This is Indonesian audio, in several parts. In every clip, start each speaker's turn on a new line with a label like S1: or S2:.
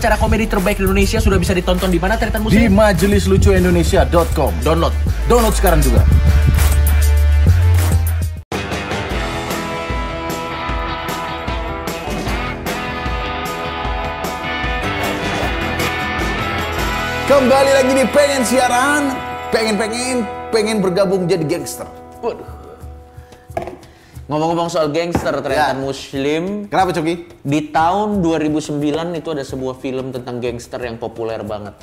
S1: acara komedi terbaik di Indonesia sudah bisa ditonton di mana Tretan
S2: Di
S1: Muslim?
S2: majelislucuindonesia.com.
S1: Download.
S2: Download sekarang juga. Kembali lagi di pengen siaran, pengen pengen pengen bergabung jadi gangster.
S3: Waduh. Ngomong-ngomong soal gangster, ternyata
S2: Ya.
S3: Muslim
S2: Kenapa Coki?
S3: di tahun 2009 itu ada sebuah film tentang gangster yang populer banget.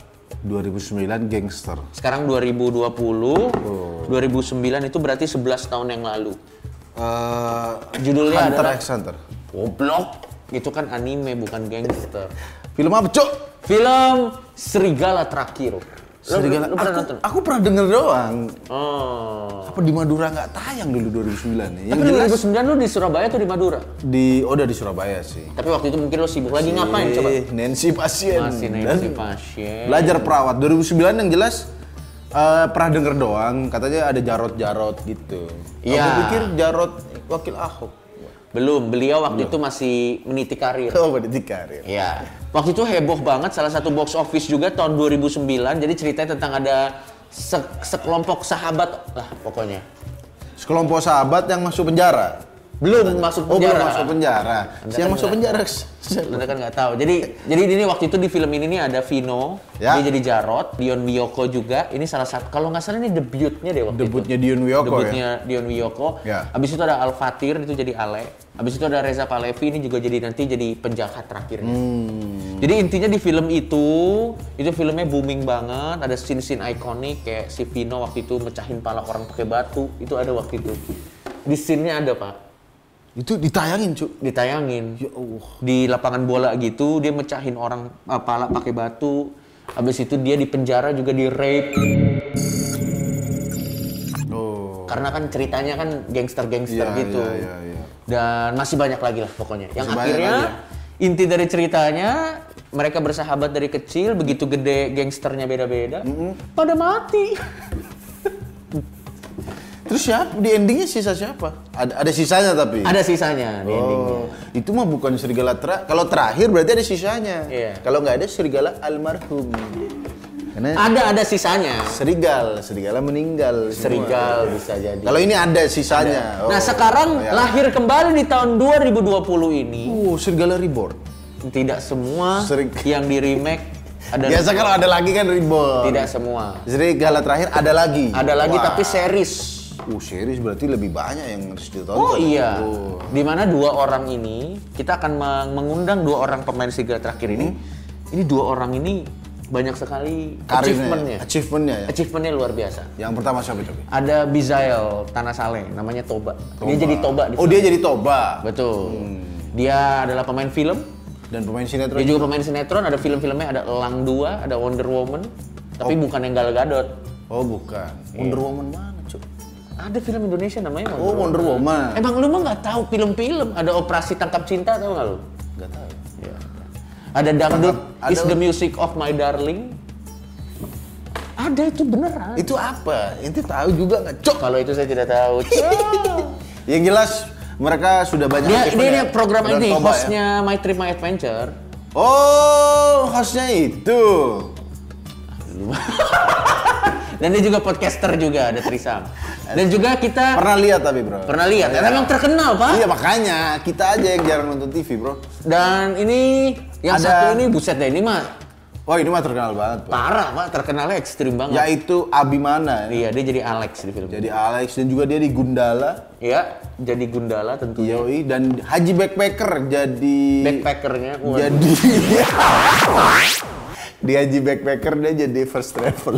S2: 2009 gangster.
S3: Sekarang 2020, 2009 itu berarti 11 tahun yang lalu.
S2: Eh,
S3: Judulnya
S2: Hunter
S3: adalah-
S2: x Hunter.
S3: Goblok. Itu kan anime bukan gangster.
S2: Film apa, Cok?
S3: Film Serigala Terakhir.
S2: Serigala.
S3: lo pernah
S2: aku,
S3: nonton?
S2: aku pernah denger doang.
S3: Oh.
S2: Apa di Madura nggak tayang dulu 2009 nih? Yang
S3: Tapi
S2: jelas
S3: 2009 lu di Surabaya atau di Madura?
S2: di oh udah di Surabaya sih.
S3: Tapi waktu itu mungkin lo sibuk lagi ngapain coba?
S2: Nancy pasien.
S3: Masih
S2: Dan
S3: nanti pasien.
S2: Belajar perawat 2009 yang jelas eh, pernah denger doang katanya ada Jarot-Jarot gitu.
S3: Iya.
S2: Aku pikir Jarot wakil Ahok.
S3: Belum, beliau waktu itu masih meniti karir.
S2: Oh, pendidik karir.
S3: Iya. Waktu itu heboh banget salah satu box office juga tahun 2009. Jadi ceritanya tentang ada se- sekelompok sahabat lah pokoknya.
S2: Sekelompok sahabat yang masuk penjara.
S3: Belum masuk
S2: Oh, belum
S3: penjara.
S2: masuk penjara.
S3: Anda
S2: Siapa
S3: kan
S2: masuk penjara?
S3: Anda kan nggak tahu. Jadi jadi ini waktu itu di film ini nih ada Vino,
S2: Ya.
S3: dia jadi Jarot, Dion Wiyoko juga. Ini salah satu kalau nggak salah ini debutnya deh waktu
S2: Debutnya
S3: itu.
S2: Dion Wiyoko ya.
S3: Debutnya Dion Wiyoko.
S2: Ya.
S3: Habis itu ada Al Fatir itu jadi Ale. Habis itu ada Reza Palevi ini juga jadi nanti jadi penjahat terakhirnya.
S2: Hmm.
S3: Jadi intinya di film itu, itu filmnya booming banget. Ada scene-scene ikonik kayak si Vino waktu itu mecahin pala orang pakai batu. Itu ada waktu itu. Di scene-nya ada pak,
S2: Itu ditayangin, Cuk.
S3: ditayangin
S2: Ya Allah.
S3: di lapangan bola gitu dia mecahin orang uh, pala pakai batu habis itu dia di penjara juga di rape
S2: Oh.
S3: karena kan ceritanya kan gangster-gangster
S2: Iya,
S3: gitu
S2: iya, iya, iya.
S3: dan masih banyak lagi lah pokoknya yang
S2: Masih
S3: akhirnya
S2: ya?
S3: inti dari ceritanya mereka bersahabat dari kecil begitu gede gangsternya beda-beda pada mati
S2: Terus siapa? Di endingnya sisa siapa? Ada, ada sisanya tapi.
S3: ada sisanya di endingnya
S2: Oh, itu mah bukan serigala terakhir. Kalau terakhir berarti ada sisanya.
S3: Iya.
S2: Kalau nggak ada serigala almarhum. Karena
S3: ada ada sisanya
S2: serigal, serigala meninggal. semua.
S3: serigal bisa jadi
S2: Kalau ini ada sisanya. Oh.
S3: Nah sekarang
S2: Ya.
S3: lahir kembali di tahun 2020 ini
S2: Oh, serigala reborn.
S3: tidak semua
S2: Sering-
S3: yang di remake ada
S2: Biasa kalau ada lagi kan reborn.
S3: tidak semua
S2: Serigala terakhir ada lagi.
S3: ada lagi
S2: Wah.
S3: tapi series
S2: Uh, series berarti lebih banyak yang harus ditonton.
S3: oh iya
S2: Oh.
S3: di mana dua orang ini kita akan meng- mengundang dua orang pemain serigala terakhir ini ini dua orang ini banyak sekali
S2: Karirnya,
S3: achievementnya
S2: achievementnya ya.
S3: achievementnya luar biasa
S2: Yang pertama siapa coba?
S3: ada Bizael Tanah Saleh namanya Toba. dia jadi Toba di
S2: Oh, dia jadi Toba.
S3: betul dia adalah pemain film
S2: Dan pemain sinetron.
S3: Dia juga pemain sinetron, ada film-filmnya, ada Elang 2, ada Wonder Woman, tapi bukan yang Gal Gadot.
S2: Oh, bukan. Wonder Woman mana?
S3: Ada film Indonesia namanya Wonder
S2: Oh, Wonder Woman.
S3: Emang lu mah nggak tahu film-film? Ada Operasi Tangkap Cinta tahu nggak lu?
S2: Enggak tahu.
S3: Ya. Ada Dangdut
S2: Ada-
S3: is the music of my darling. Ada itu beneran.
S2: Itu apa? Ente tahu juga nggak, Cok?
S3: Kalau itu saya tidak tahu.
S2: Yang jelas mereka sudah banyak
S3: dia
S2: achievement
S3: ini
S2: ya.
S3: program ini
S2: ya.
S3: hostnya My Trip My Adventure.
S2: Oh, hostnya itu.
S3: Dan dia juga podcaster juga ada Trisam. Dan juga kita
S2: Pernah lihat tapi, Bro.
S3: pernah lihat. Dan emang terkenal pak.
S2: Iya, makanya kita aja yang jarang nonton TV, Bro.
S3: Dan ini yang
S2: Ada-
S3: satu ini buset deh ini mah
S2: Wah, ini mah terkenal banget, Pak.
S3: parah pak terkenalnya ekstrim banget.
S2: Yaitu Abimana. Ya.
S3: Iya dia jadi Alex di film.
S2: Jadi Alex dan juga dia di Gundala.
S3: Iya jadi Gundala tentunya.
S2: Yoi dan Haji Backpacker jadi
S3: Backpackernya. waduh.
S2: jadi di Haji Backpacker dia jadi first travel.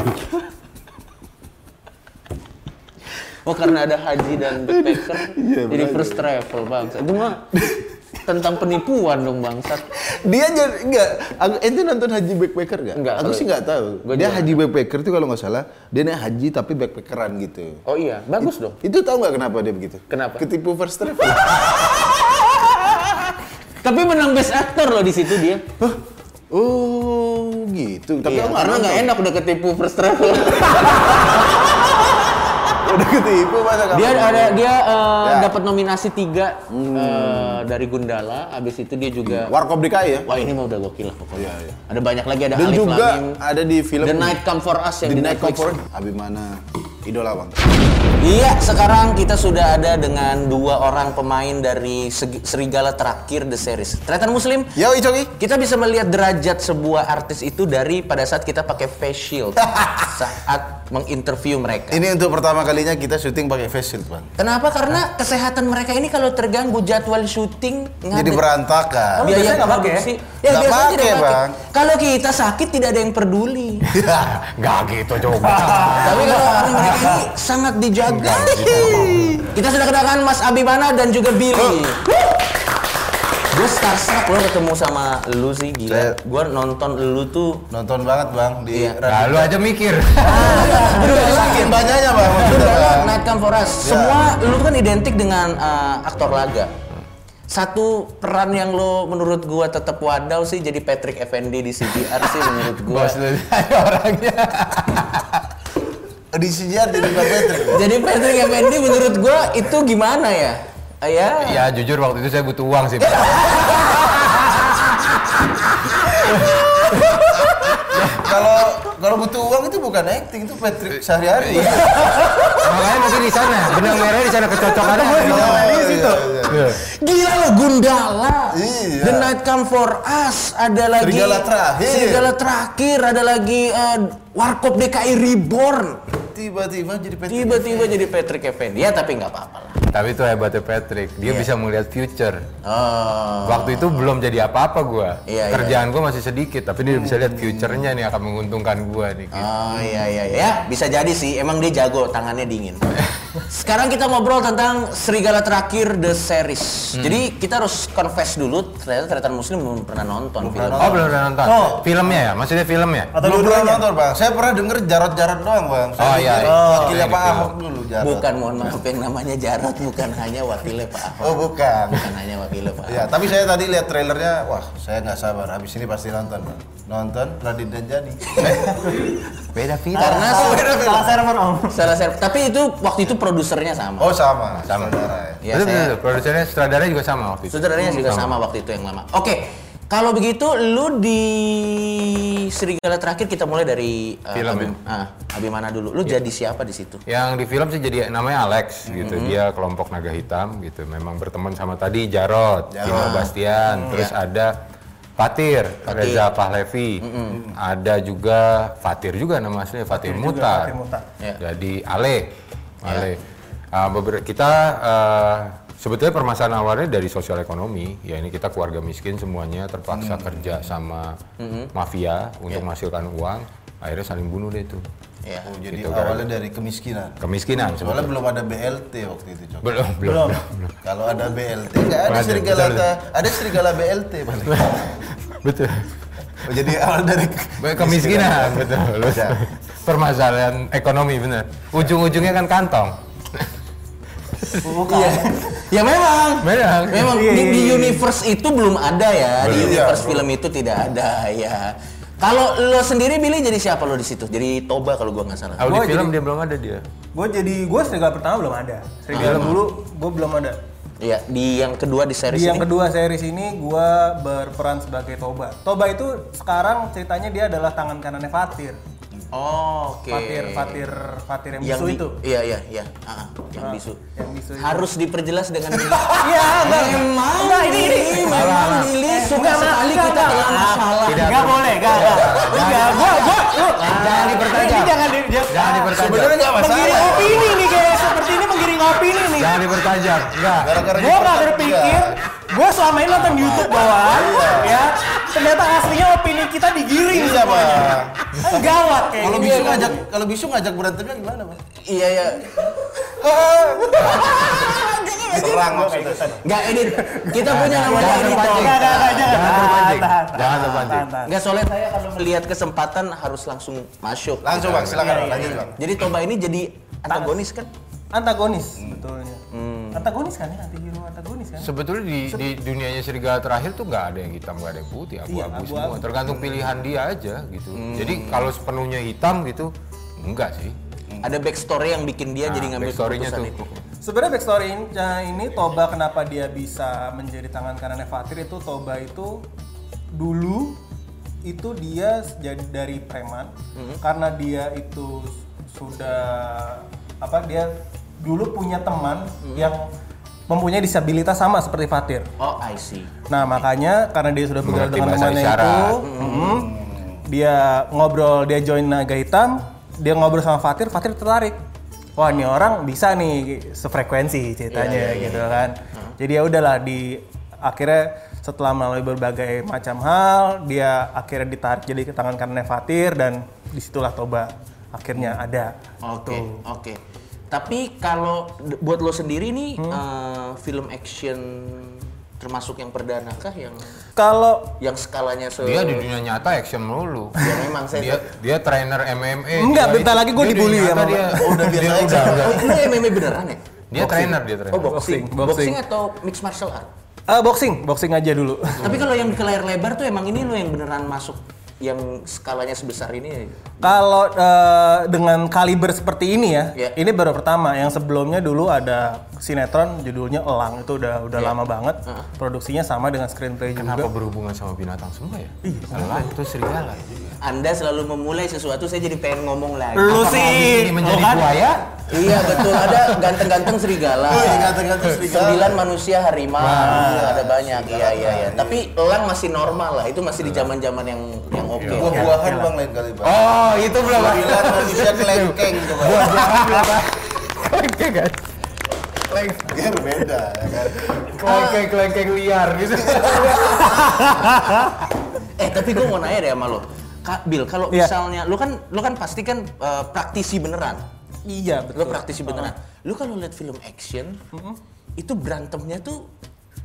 S3: Oh karena ada haji dan backpacker
S2: Iya,
S3: jadi
S2: benar.
S3: first travel bang. Itu mah tentang penipuan dong bangsat.
S2: dia jadi enggak aku ente nonton Haji Backpacker enggak?
S3: Enggak,
S2: Aku sih enggak tahu.
S3: Gua
S2: dia
S3: juga
S2: Haji Backpacker tuh kalau nggak salah dia naik haji tapi backpackeran gitu.
S3: Oh iya bagus dong.
S2: Itu tahu nggak kenapa dia begitu?
S3: Kenapa?
S2: Ketipu first travel.
S3: Tapi menang best actor loh di situ dia.
S2: Hah? Oh gitu. Tapi
S3: Iya, karena nggak enak udah ketipu first travel.
S2: Udah ketipu masa nggak
S3: Dia ada dia eh,
S2: Ya. Hmm.
S3: dapat nominasi tiga eh, dari Gundala. Abis itu dia juga
S2: Warkop DKI ya?
S3: Wah ini mah udah gokil lah pokoknya.
S2: Iya, iya.
S3: Ada banyak lagi ada
S2: Dan
S3: Alif
S2: juga
S3: Lamim.
S2: ada di film
S3: The Night Come For Us yang
S2: The
S3: di
S2: Night
S3: Netflix.
S2: Come For Abimana idola bang.
S3: Iya, sekarang kita sudah ada dengan dua orang pemain dari Serigala Terakhir The Series. Tretan Muslim,
S2: Yo Icoki.
S3: kita bisa melihat derajat sebuah artis itu dari pada saat kita pakai face shield saat menginterview mereka.
S2: Ini untuk pertama kalinya kita syuting pakai face shield bang.
S3: Kenapa? Karena kesehatan mereka ini kalau terganggu jadwal syuting
S2: Jadi berantakan.
S3: biaya
S4: biasanya nggak pakai
S3: produksi.
S2: Nggak
S3: biasanya
S2: pakai. Bang.
S3: Kalau kita sakit tidak ada yang peduli.
S2: Gak gitu coba.
S3: Tapi kalau orang mereka sangat dijaga. Kita sudah kedatangan Mas Abimana dan juga Billy. Gue starstruck lo ketemu sama lu sih gila.
S2: Saya-
S3: Gue nonton lu tuh
S2: Nonton banget bang di
S3: Iya.
S5: Nah, lu aja mikir.
S2: Saking banyaknya bang. Bang.
S3: Night Come For Us. Semua lu kan identik dengan eh, aktor laga. Satu peran yang lo menurut gua tetap wadau sih jadi Patrick Effendi di CGR sih menurut gua.
S5: Bos lu orangnya.
S2: Di CJR jadi Bang Patrick.
S3: Jadi Patrick Effendi menurut gua itu gimana ya? Ah, Ya.
S5: Ya jujur waktu itu saya butuh uang sih.
S2: Kalau kalau butuh uang itu bukan acting itu Patrick sehari-hari.
S5: Iya. Makanya mungkin di sana, benang merah di sana kecocokannya.
S2: Iya, iya, iya.
S3: Gila lo Gundala.
S2: Iya.
S3: The Night Come For Us. Ada lagi
S2: Serigala Terakhir.
S3: Serigala Terakhir. Ada lagi eh, Warkop DKI Reborn.
S2: Tiba-tiba jadi Patrick.
S3: Tiba-tiba jadi Patrick Effendi. Ya tapi nggak apa-apa lah.
S5: Tapi itu hebatnya Patrick, dia bisa melihat future.
S3: Oh.
S5: Waktu itu belum jadi apa-apa gua.
S3: Iya, iya.
S5: Kerjaan gua masih sedikit, tapi dia bisa lihat future-nya nih akan menguntungkan gua nih. gitu.
S3: Oh iya iya ya bisa jadi sih emang dia jago tangannya dingin. Sekarang kita ngobrol tentang Serigala Terakhir The Series.
S5: Hmm.
S3: Jadi kita harus confess dulu ternyata Tretan Muslim belum pernah nonton film.
S5: Oh belum udah nonton? Filmnya ya? Maksudnya filmnya?
S4: Atau
S2: Belum pernah nonton bang. Saya pernah denger Jarot-Jarot doang bang. Saya
S5: Oh, iya,
S2: pikir
S5: iya.
S2: Wakilnya
S5: Oh,
S2: Pak
S5: iya,
S2: Ahok dulu Jarot.
S3: Bukan mohon maaf yang namanya Jarot bukan hanya wakilnya Pak Ahok.
S2: Oh bukan.
S3: Bukan hanya wakilnya Pak Ahok.
S2: Ya, tapi saya tadi lihat trailernya, wah saya nggak sabar. Habis ini pasti nonton, bang. Nonton Radit dan Jani.
S5: Beda film.
S3: Karena
S4: Salah server om.
S3: salah saya tapi itu waktu itu produsernya sama.
S2: Oh sama,
S5: Sama.
S2: saudara ya.
S3: Ya,
S5: betul,
S3: saya-
S5: betul. Produsernya, sutradaranya juga sama waktu itu.
S3: Saudaranya juga sama waktu itu yang lama. Oke, kalau begitu lu di Serigala terakhir kita mulai dari uh,
S5: Film
S3: Abim, ah, Abimana dulu. Lu jadi siapa di situ?
S5: Yang di film sih jadi namanya Alex gitu.
S3: Mm-hmm.
S5: Dia kelompok naga hitam gitu. Memang berteman sama tadi Jarot, Vino Bastian, terus ada Fatir,
S3: Mm-hmm. Fatir.
S5: Reza Pahlevi. Ada juga Fatir juga nama aslinya Fatir,
S4: juga,
S5: Mutar.
S4: Fatir Mutar.
S3: Ya.
S5: Jadi Ale. Ale. Ah, beber- kita ah, sebetulnya permasalahan awalnya dari sosial ekonomi. Ya ini kita keluarga miskin semuanya terpaksa kerja sama mafia untuk menghasilkan uang. Akhirnya saling bunuh deh itu.
S3: Ya.
S2: Oh, jadi
S5: Gitu,
S2: awalnya dari kemiskinan.
S5: Kemiskinan
S2: Soalnya
S5: sebetulnya.
S2: belum ada BLT waktu itu, Cok.
S5: Belum, belum,
S4: Belum.
S5: belum.
S2: Kalau ada BLT nggak ada
S5: Ada,
S2: serigala
S5: betul.
S2: ada serigala BLT paling.
S5: Betul.
S2: Oh, jadi awal dari
S5: Kemiskinan, betul. Lu-
S2: Bisa.
S5: Permasalahan ekonomi bener. Ujung-ujungnya kan kantong.
S3: Iya. ya memang.
S5: Memang.
S3: Memang
S4: Iya,
S3: di,
S4: iya,
S3: di
S4: iya.
S3: universe itu belum ada ya. Di universe
S2: Iya,
S3: film itu tidak ada ya. Kalau lo sendiri Billy jadi siapa lo di situ? Jadi Toba kalau gua nggak salah.
S5: Kalau
S4: Gua
S5: di film
S4: jadi-
S5: dia belum ada dia.
S4: Gue jadi gue serigala pertama belum ada. Serigala
S3: Ah.
S4: dulu gue belum ada.
S3: Iya, di yang kedua di series
S4: Di yang
S3: ini.
S4: kedua series ini gue berperan sebagai Toba. Toba itu sekarang ceritanya dia adalah tangan kanannya Fatir.
S3: Oh, oke.
S4: Fatir, Fatir, Fatir yang,
S3: yang
S4: bisu
S3: di-
S4: itu.
S3: Iya, iya, iya. Ah, yang
S4: Ah,
S3: bisu.
S4: yang bisu itu.
S3: Harus diperjelas dengan
S4: Iya, enggak.
S3: Memang
S4: Enggak, ini ini.
S3: memang Billy suka
S4: Enggak,
S3: sekali
S4: enggak,
S3: kita
S4: enggak.
S3: dalam masalah.
S4: Enggak boleh, enggak, enggak. Enggak, gua gua
S5: Jangan dipertajam.
S4: Ini jangan di jangan,
S5: dipertajam.
S2: Sebenarnya nggak
S4: Menggiring
S2: masalah.
S4: opini nih kayak seperti ini menggiring opini nih.
S5: Jangan dipertajam. Enggak.
S2: Gara-gara
S4: Gue gak
S2: dipercaya.
S4: berpikir, gue selama ini nonton YouTube doang, ya. Ternyata aslinya opini kita digiring.
S2: Iya, Bang.
S4: Kan gawat kayak
S2: Kalau bisu ngajak kalau bisu ngajak berantemnya gimana, Bang?
S3: Iya, iya.
S2: Serang maksudnya.
S3: Enggak ini kita punya namanya editor.
S4: enggak, enggak, jangan.
S5: Terpancing. Jangan terpancing.
S3: Enggak soalnya saya kalau melihat kesempatan harus langsung masuk.
S2: Langsung, Bang, silakan,
S4: Iya,
S2: Bang.
S4: iya,
S2: Lanjut,
S4: iya.
S2: Bang.
S3: Jadi Toba ini jadi antagonis kan?
S4: Antagonis, betulnya. Antagonis kan ya, anti hero antagonis kan?
S5: Sebetulnya di, di dunianya serigala terakhir tuh nggak ada yang hitam, nggak ada yang putih, abu-abu
S4: Iya,
S5: semua. Tergantung pilihan dia aja gitu. Jadi kalau sepenuhnya hitam gitu, enggak sih.
S3: Ada backstory yang bikin dia
S5: Nah,
S3: jadi ngambil keputusan
S5: tuh.
S3: itu.
S4: Sebenarnya backstory-nya ini Toba kenapa dia bisa menjadi tangan kanannya Fatir itu Toba itu dulu itu dia jadi dari preman karena dia itu sudah apa dia dulu punya teman yang mempunyai disabilitas sama seperti Fatir.
S3: Oh, I see.
S4: Nah makanya karena dia sudah bergaul
S5: Mengerti
S4: dengan temannya
S5: isyarat.
S4: itu, mm, dia ngobrol, dia join naga hitam, dia ngobrol sama Fatir, Fatir tertarik. Wah ini orang bisa nih sefrekuensi ceritanya gitu kan. Jadi ya udahlah di akhirnya setelah melalui berbagai macam hal, dia akhirnya ditarik jadi ke tangan kanannya Fatir dan di situlah Toba akhirnya ada.
S3: Oke, oke. Tapi kalau buat lo sendiri nih
S5: Hmm.
S3: eh, film action termasuk yang perdana kah yang
S4: Kalau
S3: yang skalanya se
S5: Dia di dunia nyata action melulu.
S3: Ya memang saya
S5: Dia dia trainer MMA.
S4: Enggak,
S5: dia
S4: bentar
S5: itu-
S4: lagi gua
S5: dia di
S4: dibully sama-
S5: dia.
S2: Oh, udah biasa
S5: dia
S2: aja.
S5: udah, udah.
S3: Oh, lu MMA beneran ya?
S5: Dia trainer dia trainer.
S3: Oh, boxing.
S4: Boxing, boxing.
S3: atau mixed martial art?
S4: eh, boxing, boxing aja dulu.
S3: Tapi kalau yang ke layar lebar tuh emang ini lo yang beneran masuk yang skalanya sebesar ini.
S4: Kalau eh, dengan kaliber seperti ini ya,
S3: Iya.
S4: ini baru pertama. Yang sebelumnya dulu ada sinetron judulnya Elang itu udah udah lama banget. Produksinya sama dengan screenplay
S5: Kenapa
S4: juga.
S5: berhubungan sama binatang semua ya? Elang itu serigala.
S3: Anda selalu memulai sesuatu saya jadi pengen ngomong lagi.
S4: Lu
S5: Apakah
S4: sih,
S5: ini menjadi
S4: kan?
S5: buaya?
S3: Iya betul ada ganteng-ganteng serigala.
S2: Oh, iya, ganteng-ganteng serigala.
S3: Sembilan manusia harimau. ada banyak. Iya iya iya. Tapi elang masih normal lah. Itu masih di zaman-zaman yang yang oke.
S2: Buah-buahan bang lain kali bang.
S5: Oh, itu belum.
S2: Bilang manusia kelengkeng tuh bang.
S5: Kelengkeng kan?
S2: Dia berbeda ya kan.
S5: Kelengkeng kelengkeng liar gitu.
S3: Eh tapi gue mau nanya deh sama lo. Kak Bill, kalau
S4: Iya.
S3: misalnya lu kan lu kan pasti kan eh, praktisi beneran.
S4: Iya
S3: Lu
S4: betul.
S3: praktisi beneran. Lu kalau lihat film action, itu berantemnya tuh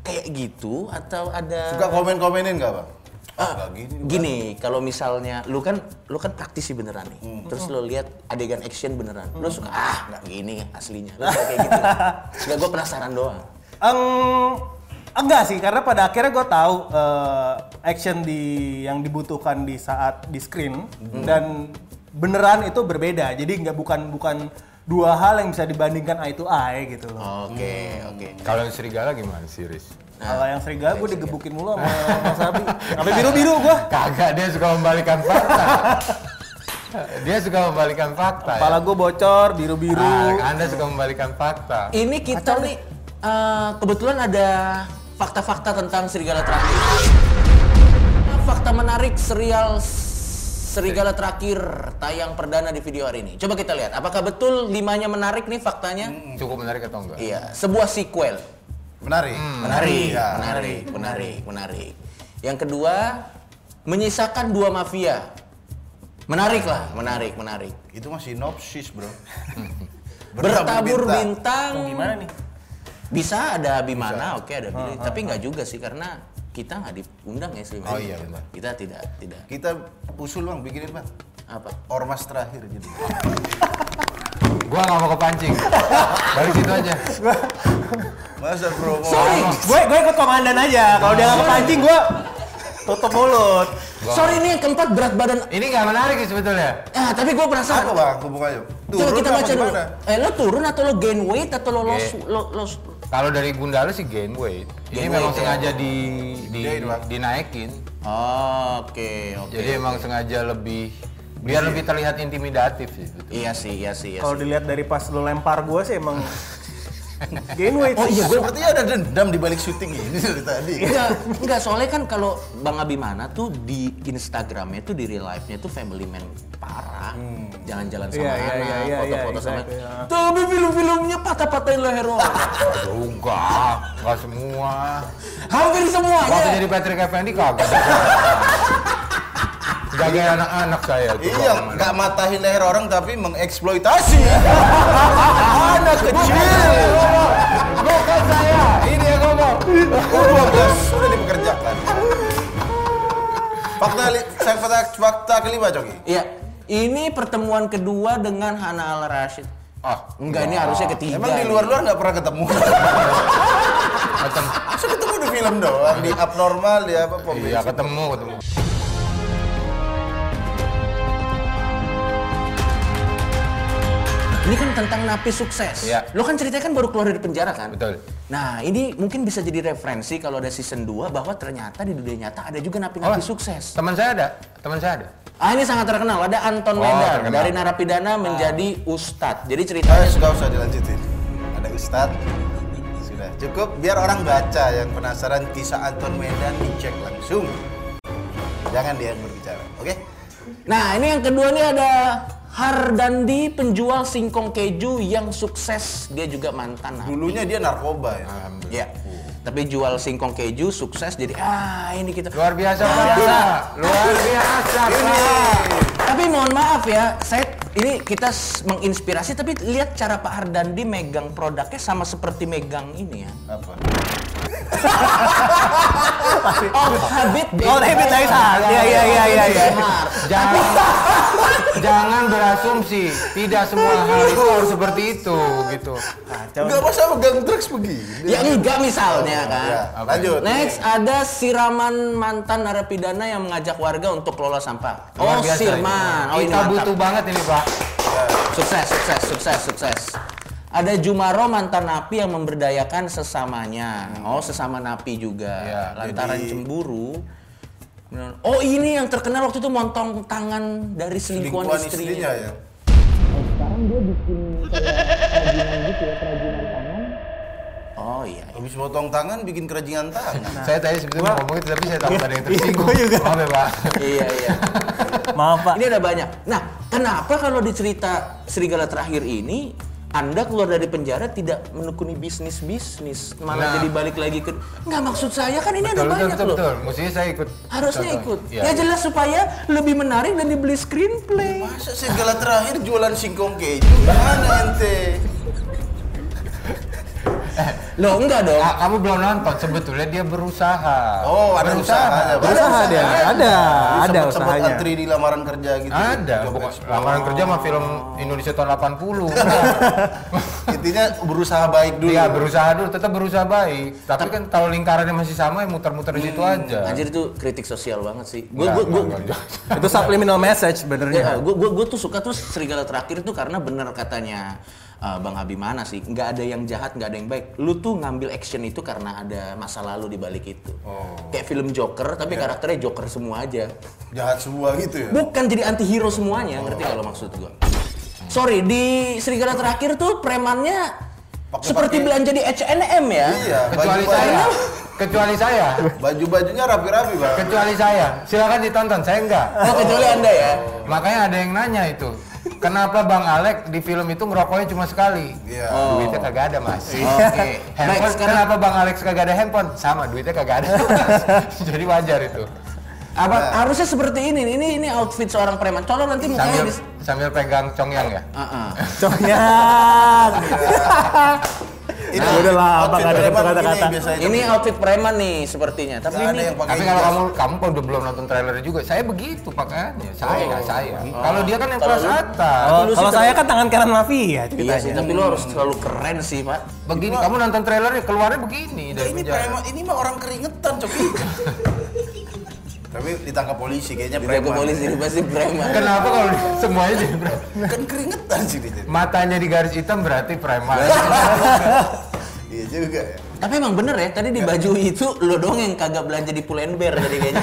S3: kayak gitu atau ada
S2: Suka komen-komenin nggak bang?
S3: Ah,
S2: gini,
S3: gini, kalau misalnya lu kan lu kan praktisi beneran nih. Terus lu lihat adegan action beneran. Lu suka ah nggak gini aslinya. Lu suka kayak gitu. Suka gue penasaran doang.
S4: Em, enggak sih, karena pada akhirnya gue tahu eh, action di yang dibutuhkan di saat di screen dan beneran itu berbeda. Jadi nggak bukan bukan dua hal yang bisa dibandingkan eye to eye gitu loh.
S3: Oke, oke.
S5: Kalau yang serigala gimana sih, Riz?
S4: Kalau yang serigala gue digebukin mulu sama Mas Abi. Sampai biru-biru gue.
S5: Kagak, dia suka membalikan fakta. dia suka membalikan fakta.
S4: Kepala
S5: ya?
S4: gue bocor, biru-biru.
S5: Ah, anda suka membalikan fakta.
S3: Ini kita nih eh, kebetulan ada fakta-fakta tentang serigala terakhir. Fakta menarik serial Serigala terakhir tayang perdana di video hari ini. Coba kita lihat, apakah betul limanya menarik nih faktanya?
S5: Cukup menarik atau enggak?
S3: Iya, sebuah sequel.
S2: Menarik.
S3: Menarik,
S2: Iya.
S3: menarik, menarik, menarik. Yang kedua, menyisakan dua mafia. Menarik lah, menarik, menarik.
S2: Itu masih sinopsis bro.
S3: Bertabur
S2: bintang.
S3: bintang.
S4: Gimana nih?
S3: Bisa ada Abimana, oke ada Billy. Tapi nggak juga sih karena kita nggak diundang ya Slim.
S5: Oh iya, benar.
S3: Kita tidak, tidak.
S2: Kita usul bang, bikinin bang.
S3: Apa?
S2: Ormas terakhir jadi.
S5: Gua nggak mau kepancing. Dari situ aja.
S2: Masa promo?
S3: Sorry,
S4: Gue gue ikut komandan aja. Kalau dia nggak kepancing gue tutup mulut.
S3: sorry nih yang keempat berat badan.
S5: Ini nggak menarik sih sebetulnya.
S3: Ah, tapi gue
S2: Apa
S3: penasaran.
S2: bang hubungannya?
S3: Coba kita
S2: apa
S3: baca dulu. Eh, lo turun atau lo gain weight atau lo loss,
S5: Gain.
S3: lo, loss
S5: Kalau dari Gundala sih gain weight. Ini
S3: Gain
S5: memang
S3: ya.
S5: sengaja di, di
S2: Gain,
S5: dinaikin.
S3: Oh, oke, oke.
S5: Jadi emang sengaja lebih biar lebih terlihat intimidatif sih. sebetulnya.
S3: Iya sih, iya sih, iya
S4: Kalau dilihat dari pas lo lempar gue sih emang gain weight.
S3: Oh iya, gue
S2: Sepertinya ada dendam di balik syuting ini dari tadi.
S3: Enggak, enggak soalnya kan kalau Bang Abimana tuh di Instagramnya tuh di real life-nya tuh family man parah. Jalan-jalan sama
S4: Iya, iya,
S3: anak,
S4: iya, iya,
S3: foto-foto
S4: iya,
S3: sama.
S4: exactly, ya.
S3: Tapi film-filmnya patah-patahin leher orang.
S5: Enggak, enggak semua.
S3: Hampir
S5: Waktu
S3: semuanya.
S5: jadi Patrick Effendi kagak. Jagain anak-anak saya tuh.
S2: Iya, nggak matahin leher orang tapi mengeksploitasi anak kecil.
S5: Bukan saya, ini yang ngomong.
S2: Oh, 12 sudah dipekerjakan. Fakta, li- fakta, fakta kelima Coki.
S3: Iya, ini pertemuan kedua dengan Hana Al Rashid.
S2: Ah,
S3: Enggak, ini harusnya ketiga.
S2: Emang di luar-luar nggak pernah ketemu. Masa ketemu di film doang, di abnormal, di apa pom
S5: Iya, ketemu, ketemu.
S3: Ini kan tentang napi sukses.
S5: Iya.
S3: Lo kan ceritanya kan baru keluar dari penjara kan?
S5: Betul.
S3: Nah, ini mungkin bisa jadi referensi kalau ada season 2 bahwa ternyata di dunia nyata ada juga napi-napi
S5: Oh,
S3: sukses.
S5: Teman saya ada, teman saya ada.
S3: Ah, ini sangat terkenal. Ada Anton
S5: Oh, terkenal.
S3: dari narapidana menjadi ustadz. Jadi
S2: Eh,
S3: ceritanya
S2: sudah usah dilanjutin. Ada Ustadz. Sudah cukup. Biar orang baca yang penasaran kisah Anton Medan dicek langsung. Jangan dia yang berbicara. Oke?
S3: Nah, ini yang kedua nih ada Hardandi penjual singkong keju yang sukses. Dia juga mantan.
S2: Dulunya dia narkoba ya.
S3: Ya. Tapi jual singkong keju sukses jadi ah ini kita.
S5: Luar biasa, Pak. Luar biasa, Pak.
S3: Tapi mohon maaf ya, saya ini kita menginspirasi tapi lihat cara Pak Hardandi megang produknya sama seperti megang ini ya.
S2: Apa?
S3: Oh, habit.
S4: Oh, habit dari saat. Iya, iya, iya, iya, iya.
S5: Jangan jangan berasumsi. Tidak semua hal itu harus seperti itu gitu.
S2: Enggak masa megang drugs begini.
S3: Ya enggak misalnya kan.
S2: Ya, lanjut.
S3: Next ada siraman mantan narapidana yang mengajak warga untuk kelola sampah. Oh, Sirman.
S5: ini.
S3: Oh, ini
S5: Kita butuh banget ini, Pak.
S3: Sukses, sukses, sukses, sukses. Ada Jumaro mantan napi yang memberdayakan sesamanya. Oh, sesama napi juga.
S5: Ya,
S3: Lantaran
S2: jadi-
S3: cemburu. Oh, ini yang terkenal waktu itu montong tangan dari selingkuhan,
S2: Lingkungan
S3: istrinya.
S2: istrinya ya.
S3: Oh iya. iya.
S2: Habis potong tangan bikin kerajinan tangan.
S5: Saya tadi sebetulnya mau ngomong itu tapi saya takut ada yang
S4: Iya,
S5: tersinggung.
S4: gua juga.
S5: Maaf ya, Pak.
S3: iya, iya.
S4: Maaf pak.
S3: Ini ada banyak. Nah, kenapa kalau di cerita Serigala terakhir ini anda keluar dari penjara tidak menekuni bisnis-bisnis, malah
S5: Nah.
S3: jadi balik lagi ke nggak maksud saya kan ini ada
S5: Betul, betul,
S3: banyak
S5: betul,
S3: loh.
S5: betul. Mestinya saya ikut.
S3: Harusnya
S5: contoh.
S3: ikut.
S5: Iya.
S3: Ya jelas supaya lebih menarik dan dibeli screenplay.
S2: Masa segala terakhir jualan singkong keju? Mana ente?
S3: Loh enggak dong.
S5: Ah, kamu belum nonton, sebetulnya dia berusaha.
S2: Oh, ada usahanya.
S4: Berusaha dia. Ada, ada
S2: Sempat
S4: usahanya.
S2: antri di lamaran kerja gitu.
S5: Ada, bukan lamaran kerja mah film Indonesia tahun 80.
S2: Intinya berusaha baik dulu.
S5: Iya, berusaha dulu, tetap berusaha baik. Tapi kan kalau lingkarannya masih sama, ya muter-muter di situ aja.
S3: Anjir itu kritik sosial banget sih. Gue
S5: enggak, enggak.
S4: Itu subliminal message sebenarnya.
S3: Ya, gue gue gue tuh suka tuh serigala terakhir tuh karena bener katanya uh, Bang Abimana sih, nggak ada yang jahat, nggak ada yang baik. Lu tuh ngambil action itu karena ada masa lalu di balik itu. Kayak film Joker, tapi karakternya Joker semua aja.
S2: Jahat semua gitu ya.
S3: Bukan jadi anti hero semuanya, ngerti kalau maksud gua. Sorry, di serigala terakhir tuh premannya
S2: Pakai-
S3: seperti belanja di H&M ya.
S2: Iya,
S5: Kecuali
S2: baju-
S5: saya. Kecuali saya.
S2: Baju-bajunya rapi-rapi, Bang.
S5: Kecuali saya. Silakan ditonton, saya enggak.
S3: Oh, kecuali Anda ya.
S5: Makanya ada yang nanya itu. Kenapa Bang Alek di film itu ngerokoknya cuma sekali?
S2: Iya.
S5: Duitnya kagak ada, Mas.
S3: Oke. Baik,
S5: Handphone,
S3: sekarang
S5: kenapa Bang Alex kagak ada handphone? Sama, duitnya kagak ada. Jadi wajar itu.
S3: apa harusnya seperti ini. Ini ini outfit seorang preman. Colok nanti mukanya
S5: Sambil
S3: di
S5: sambil pegang congyang ya.
S3: Heeh.
S4: Congyang.
S2: Ini
S4: Udah lah,
S2: outfit
S4: Abang ada
S2: preman
S4: kata-kata.
S3: Ini outfit preman nih sepertinya. Tapi ini
S5: Tapi kalau kamu kamu kalau udah belum nonton trailer juga, saya begitu pakaiannya. Saya, saya. Kalau dia kan yang kelas
S3: lu-
S5: atas.
S4: Oh,
S3: lu
S4: kalau saya kan tangan kanan mafia
S3: Iya sih,
S4: ceritanya.
S3: tapi lo harus selalu keren sih, Pak.
S5: Begini, kamu nonton trailernya keluarnya begini
S2: Nah, ini preman, ini mah orang keringetan, Coki. Tapi ditangkap polisi kayaknya preman.
S3: polisi ini pasti preman.
S5: Kenapa kalau semuanya jadi preman?
S2: Kan keringetan sih dia.
S5: Matanya di garis hitam berarti preman.
S2: Iya juga ya.
S3: Tapi emang bener ya, tadi di baju itu lo doang yang kagak belanja di Pull&Bear tadi kayaknya.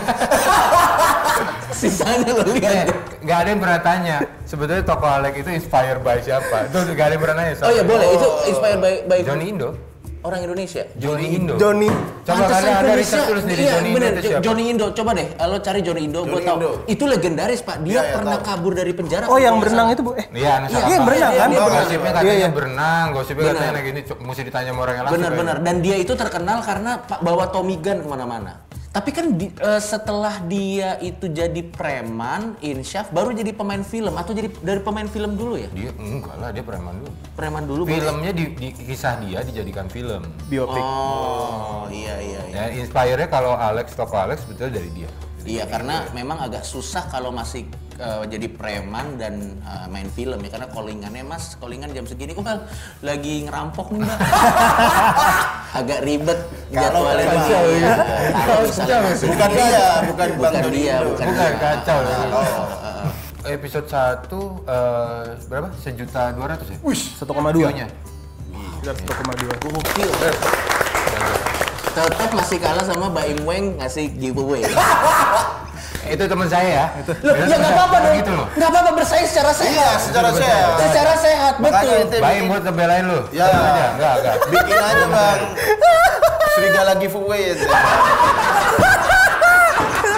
S3: Sisanya lo
S5: Eh,
S3: lihat.
S5: Nggak ada yang pernah tanya. Sebetulnya toko Alek itu inspired by siapa? Itu nggak ada yang pernah nanya.
S3: Oh iya boleh, itu inspired by, by
S5: Johnny Indo.
S3: Orang Indonesia.
S5: Johnny Indo.
S4: Johnny.
S5: Coba ada ada
S3: gua
S5: riset tulis sendiri
S3: iya,
S5: Johnny Indo
S3: bener,
S5: itu siapa?
S3: Johnny Indo, coba deh, lo cari Johnny Indo, gue
S2: Johnny
S3: tau.
S2: Indo.
S3: Itu legendaris pak, dia
S2: Iya, iya,
S3: pernah
S2: tahu.
S3: kabur dari penjara.
S4: Oh, yang berenang
S3: nggak
S4: itu, Bu. Eh.
S5: Iya,
S3: Iya,
S4: Iya, yang berenang
S3: Iya,
S4: kan?
S3: dia
S5: Oh,
S3: berenang.
S5: gosipnya
S4: Iya,
S5: katanya
S4: iya.
S5: berenang, gosipnya
S3: Benar.
S5: katanya gini, cu- mesti ditanya sama orang yang langsung.
S3: Benar-benar,
S5: kayaknya.
S3: dan dia itu terkenal karena pak bawa Tommy Gun ke mana-mana. Tapi kan di- eh, setelah dia itu jadi preman, insyaf, baru jadi pemain film atau jadi dari pemain film dulu ya?
S5: Dia enggak lah, dia preman dulu.
S3: Preman dulu.
S5: Filmnya di, di kisah dia dijadikan film.
S4: Biopik.
S3: Oh iya iya iya.
S5: Ya, inspire-nya kalau Alex, toko Alex sebetulnya dari dia.
S3: Iya karena memang agak susah kalau masih eh, jadi preman dan eh, main film ya karena callingannya mas callingan jam segini kok lagi ngerampok nih mbak agak ribet
S2: Kalau kacau,
S3: Iya.
S2: ya.
S3: Kalau misalnya masih-
S2: Bukan dia, bukan Bang
S3: bukan dia bukan
S5: Bukan, kacau. Ya.
S3: ah, ah, ah.
S5: episode 1 eh, berapa? Sejuta dua ratus ya?
S2: Wih,
S4: 1,2.
S5: View-nya.
S4: Sekitar 1,2.
S3: Gokil. Tetap masih kalah sama Mbak Im Weng ngasih giveaway.
S5: Itu teman saya ya.
S3: Loh, ya nggak apa-apa dong.
S5: Gitu loh.
S3: Nggak apa-apa bersaing secara
S2: iya
S3: sehat.
S2: secara sehat.
S3: Secara sehat, betul.
S5: Baik buat ngebelain lu.
S2: Ya.
S5: Aja. Enggak, enggak.
S2: bikin aja bang. Serigala giveaway ente.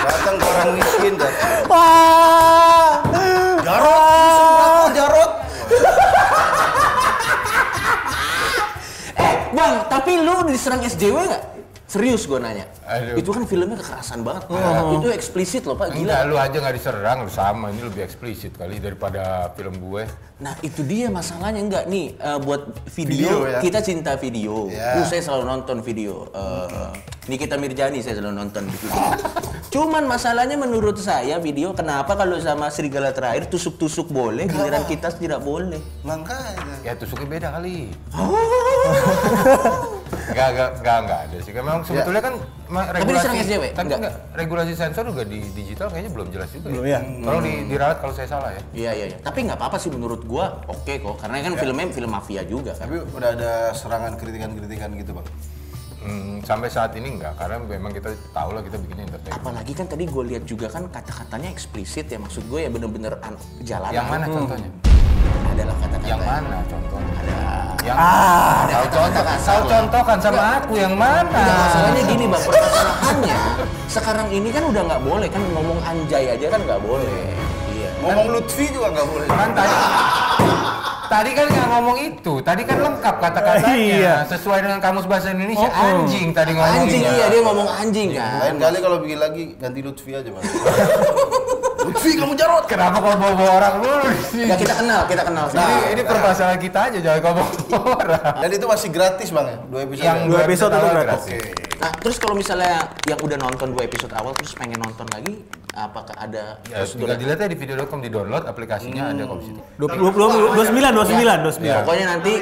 S2: Datang orang miskin dah.
S4: Wah.
S2: Jarot, Jarot?
S3: Eh, Bang, tapi lu diserang SJW nggak? Serius gue nanya.
S5: Aduh.
S3: Itu kan filmnya kekerasan banget. Itu eksplisit loh, Pak.
S5: Enggak,
S3: Gila.
S5: lu aja nggak diserang, lu sama. Ini lebih eksplisit kali daripada film gue.
S3: Nah, itu dia masalahnya enggak nih eh, buat video,
S2: Video, ya?
S3: kita cinta video. Uh,
S2: Ya.
S3: saya selalu nonton video. Eh, Nikita Mirjani saya selalu nonton video. Cuman masalahnya menurut saya video kenapa kalau sama serigala terakhir tusuk-tusuk boleh, giliran kita tidak boleh.
S2: Makanya.
S5: Ya tusuknya beda kali. Enggak, enggak, enggak, enggak ada sih. Memang sebetulnya kan ma-
S3: Tapi
S5: regulasi
S3: diserang SJW?
S5: Tapi
S3: Enggak.
S5: enggak. regulasi sensor juga di digital kayaknya belum jelas juga.
S4: Belum,
S5: ya.
S4: ya.
S5: Kalau di diralat kalau saya salah ya.
S3: Iya iya iya. Tapi nggak apa-apa sih menurut gua oke kok. Karena kan filmnya film mafia juga kan.
S2: Tapi udah ada serangan kritikan-kritikan gitu bang.
S5: Hmm, sampai saat ini enggak karena memang kita tahu lah kita bikin entertainment.
S3: Apalagi kan tadi gue lihat juga kan kata-katanya eksplisit ya maksud gue ya bener-bener an- jalanan.
S5: Yang mana contohnya?
S3: Adalah kata-kata
S5: Yang mana contohnya?
S3: Ada.
S5: Yang
S3: ada
S5: tahu
S3: kata-kata
S5: contoh,
S3: kasar
S5: tahu
S3: lah.
S5: contoh kan sama aku yang mana?
S3: Enggak, masalahnya gini bang, permasalahannya sekarang ini kan udah nggak boleh kan ngomong anjay aja kan nggak boleh. Iya.
S2: Ngomong Lutfi juga nggak boleh.
S5: Kan tadi Tadi kan nggak ngomong itu, tadi kan lengkap kata-katanya
S4: Iya.
S5: sesuai dengan kamus bahasa Indonesia.
S4: Oh, oh.
S5: Anjing tadi ngomongnya.
S3: Anjing iya dia ngomong anjing kan.
S2: Lain kali kalau bikin lagi ganti Lutfi aja bang. Lutfi kamu Jarot.
S5: Kenapa kalau bawa-bawa orang lu sini?
S3: Ya kita kenal, kita kenal.
S5: Ini,
S3: Nah,
S5: ini permasalahan kita aja jangan ngomong orang.
S2: Dan itu masih gratis bang ya, dua episode.
S5: Yang
S2: ya?
S4: dua episode itu gratis.
S2: Oke.
S3: Nah, terus kalau misalnya yang udah nonton dua episode awal terus pengen nonton lagi, apakah ada
S5: Ya, tinggal dilihat aja di video.com di download aplikasinya ada kok di situ.
S4: 20, 29, 29, 29.
S5: Ya.
S3: Pokoknya nanti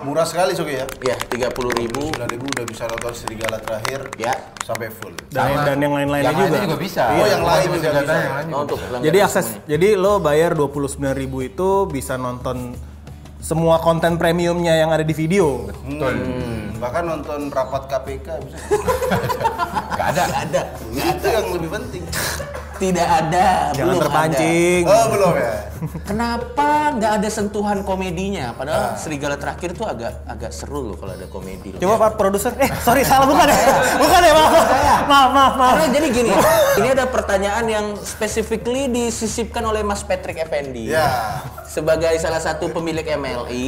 S2: Murah sekali Sogi ya.
S3: ya 30 ribu
S2: 9 ribu udah bisa nonton Serigala terakhir
S3: ya.
S2: sampai full.
S4: Dan,
S5: Sama-
S4: dan yang lain-lainnya
S5: yang
S4: juga.
S5: lainnya juga bisa.
S2: Oh, yang lain juga bisa.
S5: yang lain
S3: Oh,
S5: juga
S3: untuk
S5: bisa.
S3: pelanggan
S4: Jadi akses, jadi lo bayar 29.000 itu bisa nonton semua konten premiumnya yang ada di video.
S5: Betul.
S2: Hmm, bahkan nonton rapat KPK bisa.
S5: Gak ada.
S3: Nggak ada.
S2: itu yang lebih penting.
S3: Tidak ada.
S4: Jangan
S3: belum
S4: terpancing.
S2: Oh belum ya.
S3: ada. Kenapa nggak ada sentuhan komedinya? Padahal
S2: Ah.
S3: Serigala terakhir tuh agak agak seru loh kalau ada komedi. loh.
S4: Coba Pak produser, eh sorry salah bukan ya? Bukan ya, maaf. Maaf, maaf, maaf.
S3: Karena jadi gini, ini ada pertanyaan yang specifically disisipkan oleh Mas Patrick Effendi.
S2: Ya.
S3: Sebagai salah satu pemilik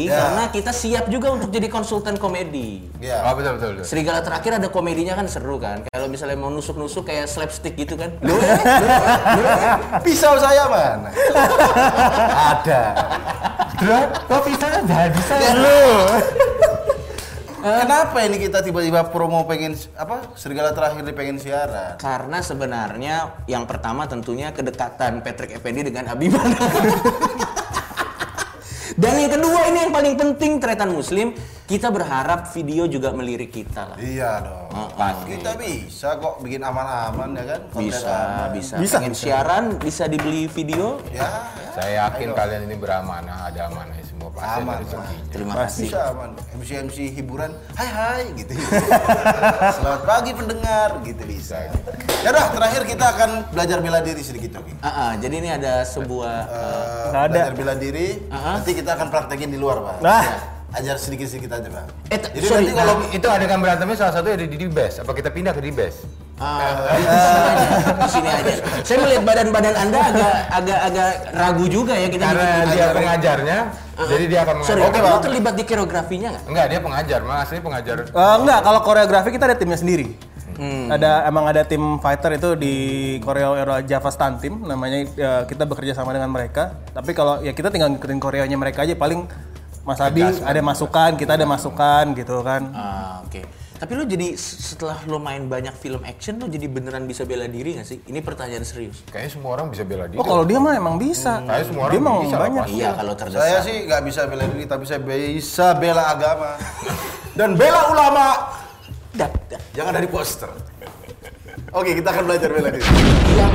S2: Ya.
S3: karena kita siap juga untuk jadi konsultan komedi.
S2: Ya.
S5: Oh betul betul. betul.
S3: Serigala terakhir ada komedinya kan seru kan. Kalau misalnya mau nusuk-nusuk kayak slapstick gitu kan. Lu,
S2: Pisau saya mana? Ada.
S5: Kok bisa ada bisa
S4: Lu.
S2: Kenapa ini kita tiba-tiba promo pengen apa? Serigala terakhir di pengen siaran.
S3: Karena sebenarnya yang pertama tentunya kedekatan Patrick Effendi dengan Habibana. Dan yang kedua ini yang paling penting tretan muslim, kita berharap video juga melirik kita lah.
S2: Iya dong.
S3: Oh,
S2: Pasti. Kita bisa kok bikin aman-aman ya kan? Konten
S3: Bisa,
S2: aman.
S3: bisa.
S4: Bisa,
S3: Pengen
S4: bisa.
S3: siaran bisa dibeli video.
S2: Ya.
S5: Saya yakin kalian ini beramanah, ada amanahnya pasti
S2: Aman,
S5: ada rezekinya.
S3: Terima kasih.
S2: Bisa aman. MC MC hiburan. Hai hai gitu. Selamat pagi pendengar gitu bisa. Ya udah terakhir kita akan belajar bela diri sedikit oke.
S3: Ah, ah, jadi ini ada sebuah
S2: Eh,
S4: Nggak ada.
S2: belajar bela diri.
S3: Ah.
S2: Nanti kita akan praktekin di luar, Pak.
S4: Nah.
S2: Ajar sedikit-sedikit aja, Pak.
S3: Eh, t-
S2: Jadi
S3: sorry,
S2: nanti kalau
S3: nah,
S5: Itu adegan berantemnya salah satu ada di Dibes. Apa kita pindah ke Dibes?
S3: Ah, di sini aja, di sini aja. Saya melihat badan-badan Anda agak agak agak ragu juga ya kita
S5: Karena
S3: bikin-
S5: dia pengajarnya, jadi dia akan
S3: Sorry. Oke, lu terlibat di koreografinya nggak?
S5: Enggak, dia pengajar, mas asli pengajar.
S4: Eh, enggak, kalau koreografi kita ada timnya sendiri. Ada emang ada tim fighter itu di Koreo Euro Java Stunt Team namanya eh, kita bekerja sama dengan mereka. Tapi kalau ya kita tinggal ngikutin koreonya mereka aja paling Mas Abi ada masukan, kita ada masukan gitu kan.
S3: Ah, oke. Tapi lu jadi setelah lu main banyak film action lu jadi beneran bisa bela diri gak sih? Ini pertanyaan serius.
S5: Kayaknya semua orang bisa bela diri.
S4: Oh, kalau dia mah emang bisa.
S5: Kayaknya semua orang
S4: dia emang
S5: bisa
S4: banyak.
S3: Iya, kalau terdesak.
S2: saya sih nggak bisa bela diri, tapi saya bisa bela agama dan bela ulama.
S3: Dah, dah.
S2: Jangan dari poster. Oke, kita akan belajar bela diri.
S3: Yang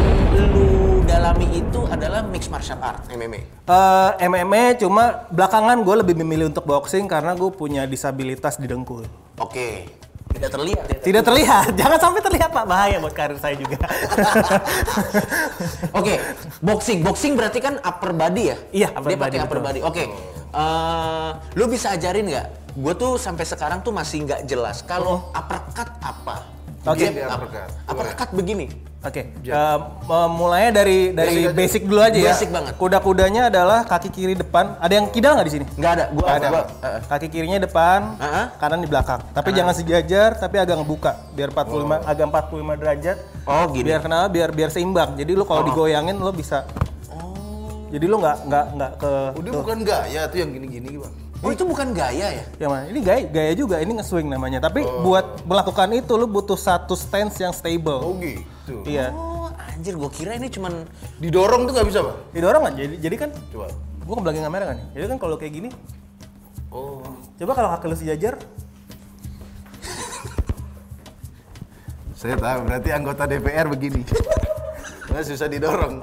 S3: lu dalami itu adalah mixed martial art MMA.
S4: Eh, MMA cuma belakangan gue lebih memilih untuk boxing karena gue punya disabilitas di dengkul.
S3: Oke. Tidak terlihat ya.
S4: Tidak terlihat, jangan sampai terlihat pak bahaya buat karir saya juga.
S3: Oke, boxing. Boxing berarti kan upper body ya?
S4: Iya, upper
S3: Dia pakai
S4: body,
S3: upper
S4: betul.
S3: body. Oke. Eh, lu bisa ajarin nggak? Gue tuh sampai sekarang tuh masih nggak jelas kalau uppercut apa.
S4: Oke.
S2: Uppercut.
S3: Uppercut begini.
S4: Oke, eh, mulainya dari dari basic, dulu aja ya.
S3: Basic banget.
S4: Kuda-kudanya adalah kaki kiri depan. Ada yang kidal nggak di sini?
S3: Nggak ada. Gua,
S2: Nggak ada,
S3: gua- eh,
S4: Kaki kirinya depan,
S3: Uh-uh.
S4: kanan di belakang. Tapi jangan sejajar, tapi agak ngebuka biar 45 agak 45 derajat.
S3: Oh, gini.
S4: Biar kenapa? Biar biar seimbang. Jadi lu kalau digoyangin lu bisa Jadi lu nggak nggak nggak ke
S2: Udah bukan gaya tuh yang gini-gini bang.
S3: Oh itu bukan gaya ya?
S4: yang mana? Ini gaya gaya juga, ini nge-swing namanya. Tapi buat melakukan itu lu butuh satu stance yang stable.
S2: Oh gitu.
S4: Iya.
S3: Oh anjir, gue kira ini cuman
S2: Didorong tuh nggak bisa bang?
S4: Didorong kan? Jadi jadi kan
S2: Coba.
S4: gua ke belakang kamera kan nih. Jadi kan kalau kayak gini,
S2: Oh.
S4: coba kalau kaki lu sejajar,
S2: Saya tahu berarti anggota DPR begini. Nah, susah didorong.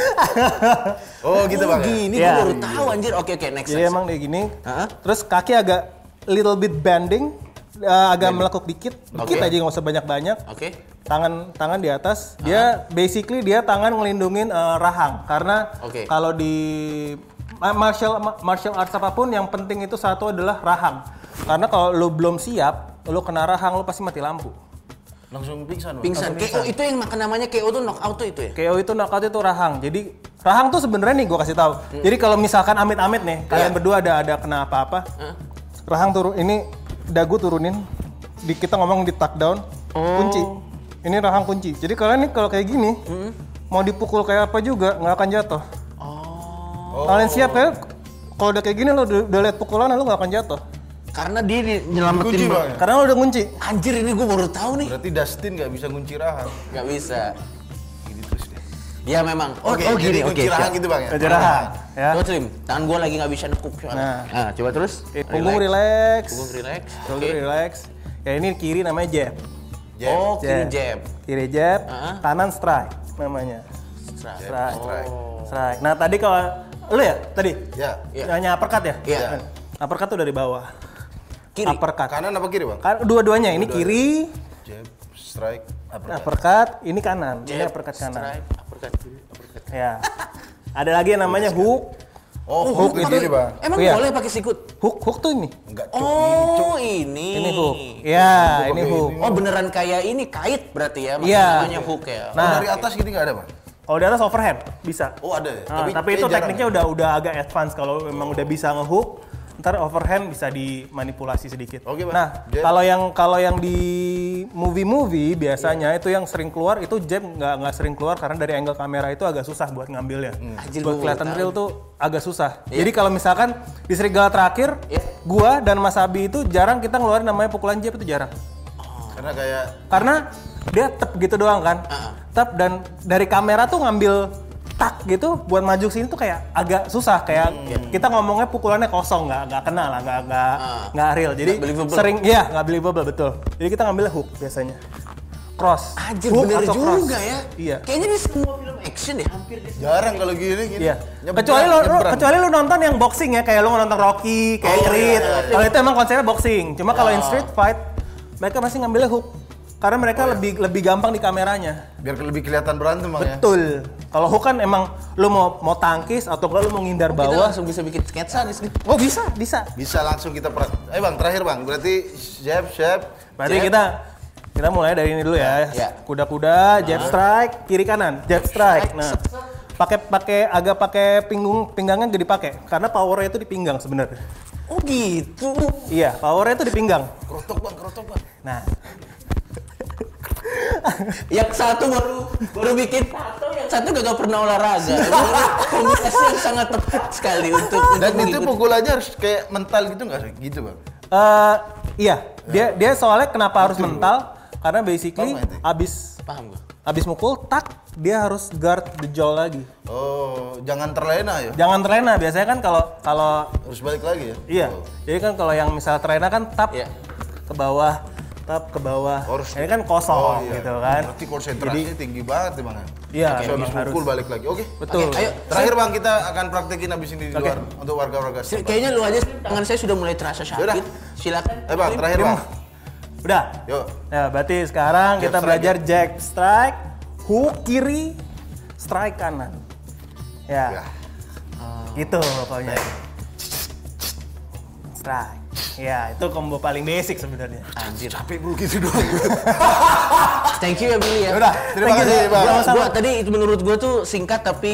S2: oh gitu bang. ya?
S3: gini,
S4: Iya.
S3: gue baru tahu anjir. Oke oke next.
S4: jadi
S3: next.
S4: emang kayak gini.
S3: Hah?
S4: Terus kaki agak little bit bending, eh, agak melekuk dikit, dikit
S3: Oke.
S4: aja nggak usah banyak-banyak.
S3: Oke.
S4: tangan tangan di atas dia basically dia tangan ngelindungin eh, rahang karena
S3: Oke.
S4: kalau di ma- martial ma- martial arts apa pun yang penting itu satu adalah rahang karena kalau lu belum siap lu kena rahang lu pasti mati lampu
S2: Langsung pingsan bang.
S3: Pingsan. KO itu yang makan namanya KO tuh knockout tuh itu ya?
S4: KO itu knockout itu rahang. Jadi rahang tuh sebenarnya nih gua kasih tahu. Jadi kalau misalkan amit-amit nih kalian
S3: Iya.
S4: berdua ada ada kena apa-apa rahang turun ini dagu turunin. Di kita ngomong di tuck down. Kunci. Ini rahang kunci. Jadi kalian nih kalau kayak gini mau dipukul kayak apa juga nggak akan jatuh.
S3: Oh.
S4: kalian siap kayak kalau udah kayak gini lo udah, udah lihat pukulan lo nggak akan jatuh
S3: Karena dia di- nyelamatin
S2: Kunci
S3: bang.
S2: ya?
S4: karena lo udah kunci
S3: Anjir ini gue baru tahu nih.
S2: Berarti Dustin nggak bisa ngunci rahang.
S3: Gak bisa.
S2: Gini terus deh.
S3: Ya memang. Oh,
S2: Oke,
S3: oh gini. Oke.
S2: kunci rahang gitu bang ya.
S4: Kunci rahang ya
S3: Coba Slim, tangan gue lagi nggak bisa nekuk soalnya.
S4: Nah.
S3: Nah, coba terus.
S4: Punggung relax
S3: Punggung relax.
S4: punggung relax ya ini kiri namanya jab
S2: Jab.
S3: Oh, kiri jab.
S4: kiri jab
S3: Ah.
S4: kanan strike namanya
S3: Strike.
S4: strike
S2: strike.
S4: strike nah tadi kalau lu ya tadi
S2: Ya.
S3: Iya.
S4: nanya uppercut ya
S3: Iya.
S4: uppercut tuh dari bawah
S3: Kiri.
S4: uppercut
S2: Kanan apa kiri bang?
S4: Kan dua-duanya ini kiri
S2: Jab, strike, uppercut.
S4: uppercut ini kanan ini
S3: Jab,
S4: uppercut kanan
S3: Strike, uppercut kiri, uppercut.
S4: ya ada lagi yang namanya hook
S2: Oh, hook
S3: Hook
S2: ini bang.
S3: Emang
S4: Iya.
S3: boleh pakai sikut?
S4: hook hook tuh ini
S2: Enggak ini cok.
S3: Oh, ini.
S4: ini hook ya ini
S2: pakai
S4: hook
S2: ini.
S3: Oh, beneran kayak ini kait berarti ya?
S4: Iya.
S3: Namanya hook ya.
S2: Oh,
S4: Nah.
S2: dari atas gini nggak ada bang?
S4: kalau di atas overhand bisa
S2: Oh ada ya.
S4: Nah, tapi,
S2: kayak
S4: itu tekniknya
S2: ya?
S4: udah udah agak advance kalau memang udah bisa ngehook ntar overhand bisa dimanipulasi sedikit.
S2: Oke, Bang.
S4: Nah, kalau yang kalau yang di movie-movie biasanya itu yang sering keluar itu jab nggak nggak sering keluar karena dari angle kamera itu agak susah buat ngambilnya.
S3: Anjir,
S4: buat kelihatan real tuh agak susah. Jadi kalau misalkan di serigala terakhir,
S3: Iya.
S4: gua dan Mas Abi itu jarang kita ngeluarin namanya pukulan jab itu jarang.
S2: Karena kayak
S4: Karena dia tep gitu doang kan.
S3: Ah.
S4: Tep dan dari kamera tuh ngambil tak gitu buat maju sini tuh kayak agak susah kayak kita ngomongnya pukulannya kosong nggak nggak kena lah nggak nggak
S3: Hmm, Ah.
S4: nggak real jadi
S3: believable.
S4: sering iya nggak believable betul jadi kita ngambilnya hook biasanya cross
S3: Anjir,
S4: Hook
S3: bener
S4: atau cross.
S3: juga ya.
S4: iya
S3: Kayaknya di semua film action ya, hampir di
S2: jarang kalau gini gini.
S4: Iya.
S2: Nyebrang,
S4: Kecuali lo, lo- kecuali lu nonton yang boxing ya, kayak lu nonton Rocky, kayak
S2: Oh,
S4: Creed.
S2: iya, iya,
S4: Kalau itu emang konsepnya boxing. Cuma kalau in street fight, mereka masih ngambilnya hook. Karena mereka lebih lebih gampang di kameranya.
S2: Biar lebih kelihatan berantem bang ya.
S4: Kalau hook kan emang lu mau mau tangkis atau kalau lu mau ngindar
S3: Kita
S4: bawah.
S3: langsung bisa bikin sketsa di sini.
S4: Oh bisa, bisa.
S2: Bisa langsung kita per. Eh bang terakhir bang. Berarti jab jab.
S4: Berarti
S2: jab.
S4: kita kita mulai dari ini dulu ya.
S3: Ya.
S4: Kuda-kuda, jab strike, kiri kanan, jab strike. Nah, pakai pakai agak pakai pinggung pinggangnya gak dipakai karena powernya itu di pinggang sebenarnya.
S3: Oh gitu.
S4: Iya, powernya itu di pinggang.
S2: Kerotok bang, kerotok bang.
S4: Nah,
S3: Yang satu baru baru bikin tato, yang satu gak pernah olahraga. Kombinasi yang sangat tepat sekali untuk untuk
S2: Dan itu
S3: mengikuti.
S2: pukulannya harus kayak mental gitu nggak sih? Gitu bang.
S4: eh iya, dia dia soalnya kenapa harus mental? Karena basically
S2: Paham nggak itu?
S4: abis
S3: Paham gua.
S4: abis mukul tak dia harus guard the jaw lagi.
S2: Oh jangan terlena ya.
S4: Jangan terlena. Biasanya kan kalau kalau
S2: Harus balik lagi ya.
S4: iya.
S2: Oh.
S4: Jadi kan kalau yang misal terlena kan tap
S3: Iya.
S4: ke bawah, tetap ke bawah.
S2: Harus.
S4: Ini kan kosong
S2: iya.
S4: gitu kan.
S2: Berarti konsentrasinya tinggi banget ya bang.
S4: Iya,
S2: Habis habis pukul balik lagi. Oke.
S4: Betul.
S3: Oke, ayo.
S2: Terakhir bang kita akan praktekin habis ini di luar untuk warga-warga.
S3: Kayaknya lu aja tangan saya sudah mulai terasa
S2: Yaudah.
S3: sakit. Silakan.
S2: Eh bang, terakhir bang.
S4: Udah.
S2: Yuk.
S4: Ya, berarti sekarang
S2: Jab
S4: kita
S2: strike
S4: belajar
S2: ya?
S4: jack strike, hook kiri, strike kanan. Ya.
S2: Ya.
S4: Gitu pokoknya. Strike. Ya, itu combo paling basic sebenarnya.
S3: Anjir.
S2: Capek bro gitu doang.
S3: Thank you ya Billy ya.
S2: Udah, terima
S4: Thank you,
S2: kasih
S4: Bang.
S2: bang.
S4: Sama-sama.
S3: Gua tadi itu menurut gua tuh singkat tapi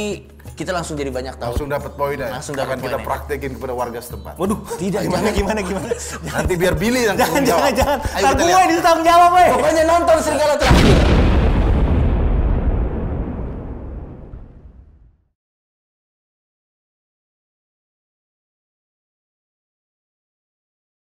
S3: kita langsung jadi banyak tahu.
S2: Langsung dapat poin ya.
S3: Langsung dapat
S2: Akan kita
S3: ya.
S2: praktekin kepada warga setempat.
S4: Waduh,
S3: Tidak,
S4: gimana
S3: jangan.
S4: gimana gimana.
S2: Nanti biar Billy yang
S4: jangan
S2: tanggung jawab.
S4: jangan jangan.
S2: Ayo
S4: Ntar gue
S2: lihat.
S4: yang ditanggung jawab.
S3: Pokoknya nonton serigala terakhir.